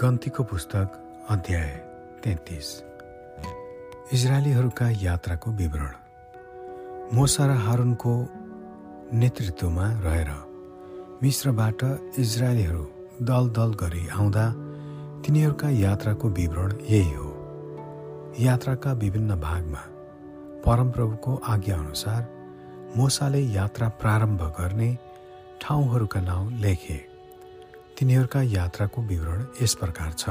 गन्तीको पुस्तक अध्याय तेत्तिस। इजरायलीहरूका यात्राको विवरण। मोसा र हारुनको नेतृत्वमा रहेर मिश्रबाट इजरायलीहरू दल दल गरी आउँदा तिनीहरूका यात्राको विवरण यही हो। यात्राका विभिन्न भागमा परमप्रभुको आज्ञाअनुसार मोसाले यात्रा प्रारम्भ गर्ने ठाउँहरूका नाउँ लेखे। तिनीहरूका यात्राको विवरण यस प्रकार छ।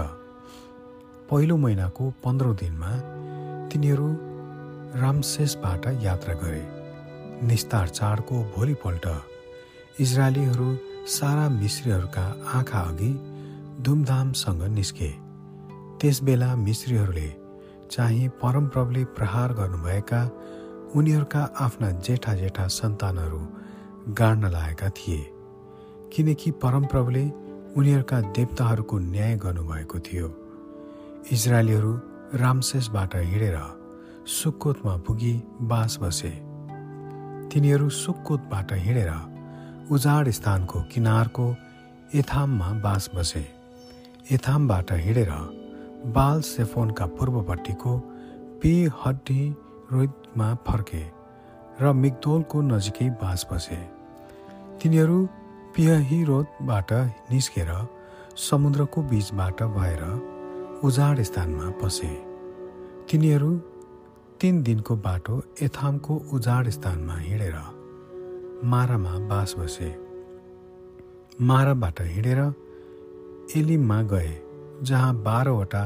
पहिलो महिनाको पन्ध्रौँ दिनमा तिनीहरू रामशेषबाट यात्रा गरे। निस्तार चाडको भोलिपल्ट इजरायलीहरू सारा मिश्रीहरूका आँखा अघि धुमधामसँग निस्के। त्यसबेला मिश्रीहरूले चाहिँ परमप्रभुले प्रहार गर्नुभएका उनीहरूका आफ्ना जेठा जेठा सन्तानहरू गाड्न लागेका थिए। किनकि परमप्रभुले उनीहरूका देवताहरूको न्याय गर्नुभएको थियो। इजरायलीहरू रामशेषबाट हिँडेर सुक्कोतमा पुगी बास बसे। तिनीहरू सुक्कोतबाट हिँडेर उजाड स्थानको किनारको एथाममा बास बसे। एथामबाट हिँडेर बाल सेफोनका पूर्वपट्टिको पी हड्डी रोहितमा फर्के र मिगदोलको नजिकै बास बसे। तिनीहरू पियहिरोदबाट निस्केर समुद्रको बीचबाट भएर उजाड स्थानमा पसे तिनीहरू तिन दिनको बाटो एथामको उजाड स्थानमा हिँडेर मारामा बास बसे। माराबाट हिँडेर एलिममा गए जहाँ बाह्रवटा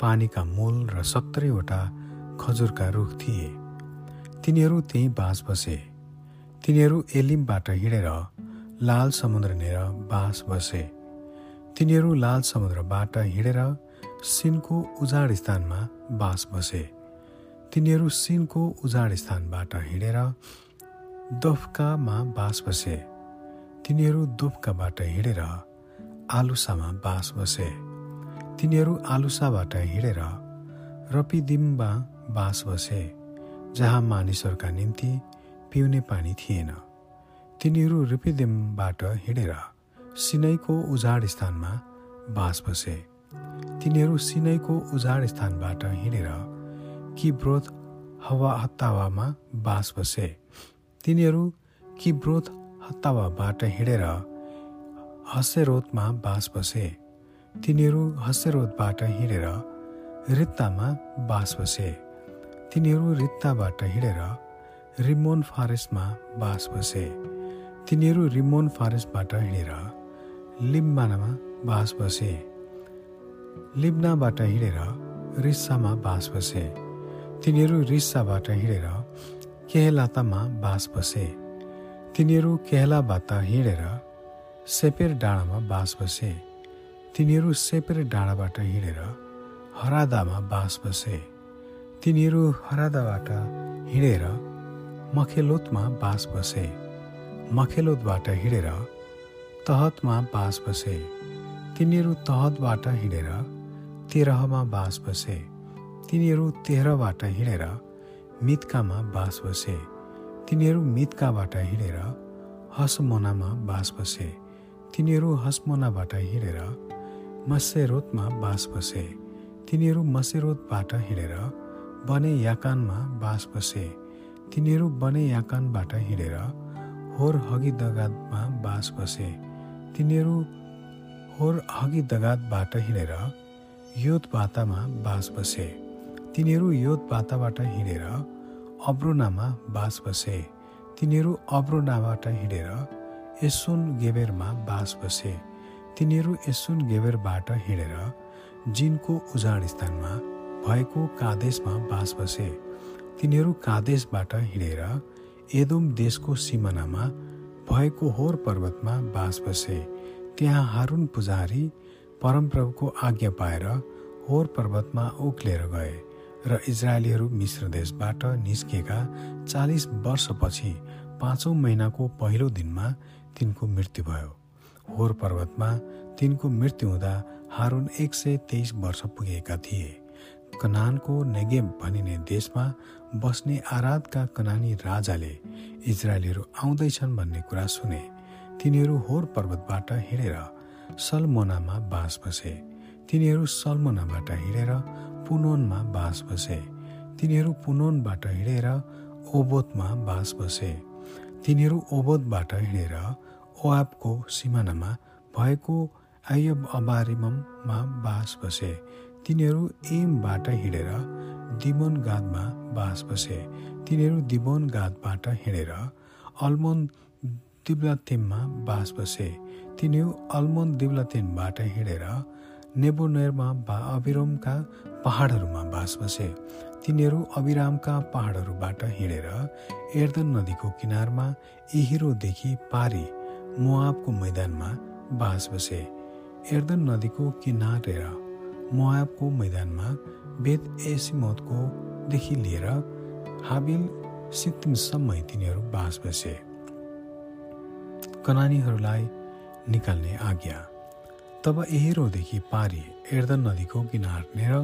पानीका मूल र सत्तरीवटा खजुरका रुख थिए। तिनीहरू त्यहीँ बास बसे। तिनीहरू एलिमबाट हिँडेर लाल समुद्रनेर बास बसे। तिनीहरू लाल समुद्रबाट हिँडेर सिनको उजाड स्थानमा बास बसे। तिनीहरू सिनको उजाड स्थानबाट हिँडेर दोफकामा बास बसे। तिनीहरू दोफकाबाट हिँडेर आलुसामा बास बसे। तिनीहरू आलुसाबाट हिँडेर रपिदिममा बास बसे जहाँ मानिसहरूका निम्ति पिउने पानी थिएन। तिनीहरू रिपिदेमबाट हिँडेर सिनैको उजाड स्थानमा बास बसे। तिनीहरू सिनैको उजाड स्थानबाट हिँडेर किब्रोत हवा हत्तावामा बास बसे। तिनीहरू किब्रोत हत्तावाबाट हिँडेर हसेरोतमा बास बसे। तिनीहरू हसेरोतबाट हिँडेर रित्तामा बास बसे। तिनीहरू रित्ताबाट हिँडेर रिमोन फारेसमा बास बसे। तिनीहरू रिमोन फारेसबाट हिँडेर लिम्बानामा बास बसे। लिब्नाबाट हिँडेर रिस्सामा बास बसे। तिनीहरू रिस्साबाट हिँडेर केहलातामा बास बसे। तिनीहरू केहलाबाट हिँडेर सेपेर डाँडामा बास बसे। तिनीहरू सेपेर डाँडाबाट हिँडेर हरादामा बास बसे। तिनीहरू हरादाबाट हिँडेर मखेलोतमा बास बसे। मखेलोतबाट हिँडेर तहतमा बास बसे। तिनीहरू तहतबाट हिँडेर तेह्रहमा बास बसे। तिनीहरू तेह्रबाट हिँडेर मितकामा बास बसे। तिनीहरू मितकाबाट हिँडेर हसमोनामा बास बसे। तिनीहरू हसमोनाबाट हिँडेर मसेरोतमा बास बसे। तिनीहरू मसेरोतबाट हिँडेर बने याकानमा बास बसे। तिनीहरू बने याकानबाट हिँडेर होर हगी दगातमा बास बसे। तिनीहरू होर हगी दगातबाट हिँडेर योत बातामा बास बसे। तिनीहरू योत बाताबाट हिँडेर अब्रोनामा बास बसे। तिनीहरू अब्रोनाबाट हिँडेर यसुन गेबेरमा बास बसे। तिनीहरू यसुन गेबेरबाट हिँडेर जिनको उजाड स्थानमा भएको कादेशमा बास बसे। तिनीहरू कादेशबाट हिँडेर एदोम देशको सिमानामा भएको होर पर्वतमा बास बसे। त्यहाँ हारुन पुजारी परमप्रभुको आज्ञा पाएर होर पर्वतमा उक्लेर गए र इजरायलीहरू मिश्र देशबाट निस्किएका चालिस वर्षपछि पाँचौँ महिनाको पहिलो दिनमा तिनको मृत्यु भयो। होर पर्वतमा तिनको मृत्यु हुँदा हारुन एक सय तेइस वर्ष पुगेका थिए। कनानको नेगेम भनिने देशमा बस्ने आराधका कनानी राजाले इजरायलीहरू आउँदैछन् भन्ने कुरा सुने। तिनीहरू होर पर्वतबाट हिँडेर सलमोनामा बास बसे। तिनीहरू सल्मनाबाट हिँडेर पुनोनमा बास बसे। तिनीहरू पुनोनबाट हिँडेर ओबोतमा बास बसे। तिनीहरू ओबोतबाट हिँडेर ओआबको सिमानामा भएको आयब अबारिममा बास बसे। तिनीहरू एमबाट हिँडेर दिबोन गादमा बास बसे। तिनीहरू दिबोन गादबाट हिँडेर अल्मोन दिब्लातेममा बास बसे। तिनीहरू अल्मोन दिब्लातेमबाट हिँडेर नेबोनेरमा बा अबिरोमका पहाडहरूमा बास बसे। तिनीहरू अबिरामका पहाडहरूबाट हिँडेर एर्दन नदीको किनारमा इहिरोदेखि पारी मोआबको मैदानमा बास बसे। एर्दन नदीको किनारेर मोआबको मैदानमा बेत एसिमतको देखि लिएर हाबिल सिक्किमसम्मै तिनीहरू बास बसे। कनानीहरूलाई निकाल्ने आज्ञा। तब एहेरोदेखि पारी एर्दन नदीको किनारनेर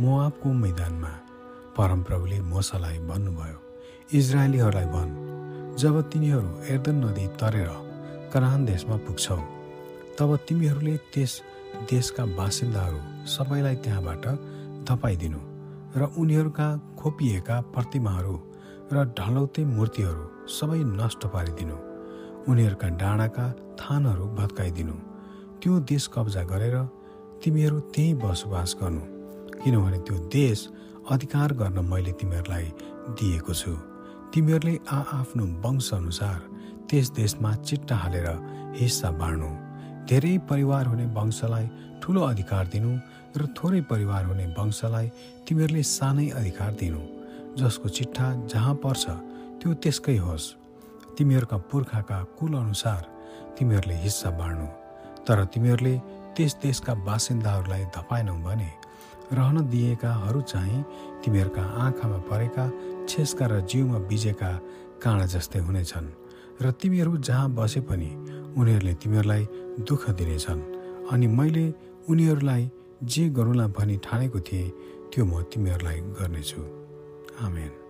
मोआबको मैदानमा परमप्रभुले मोसालाई भन्नुभयो इजरायलीहरूलाई भन् जब तिनीहरू एर्दन नदी तरेर कनान देशमा पुग्छौ तब तिमीहरूले त्यस देशका बासिन्दाहरू सबैलाई त्यहाँबाट धपाइदिनु र उनीहरूका खोपिएका प्रतिमाहरू र ढलौते मूर्तिहरू सबै नष्ट पारिदिनु। उनीहरूका डाँडाका थानहरू भत्काइदिनु। त्यो देश कब्जा गरेर तिमीहरू त्यहीँ बसोबास गर्नु किनभने त्यो देश अधिकार गर्न मैले तिमीहरूलाई दिएको छु। तिमीहरूले आ आफ्नो वंशअनुसार त्यस देशमा चिट्टा हालेर हिस्सा बाँड्नु। धेरै परिवार हुने वंशलाई ठुलो अधिकार दिनु र थोरै परिवार हुने वंशलाई तिमीहरूले सानै अधिकार दिनु। जसको चिट्ठा जहाँ पर्छ त्यो त्यसकै होस्। तिमीहरूका पुर्खाका कुल अनुसार तिमीहरूले हिस्सा बाँड्नु। तर तिमीहरूले त्यस देशका बासिन्दाहरूलाई धपाएनौ भने रहन दिएकाहरू चाहिँ तिमीहरूका आँखामा परेका छेस्का र जिउमा बिजेका काँडा जस्तै हुनेछन्। र तिमीहरू जहाँ बसे पनि उनीहरूले तिमीहरूलाई दुःख दिनेछन्। अनि मैले उनीहरूलाई जे गरौँला भनी ठानेको थिएँ त्यो म तिमीहरूलाई गर्नेछु। आमेन।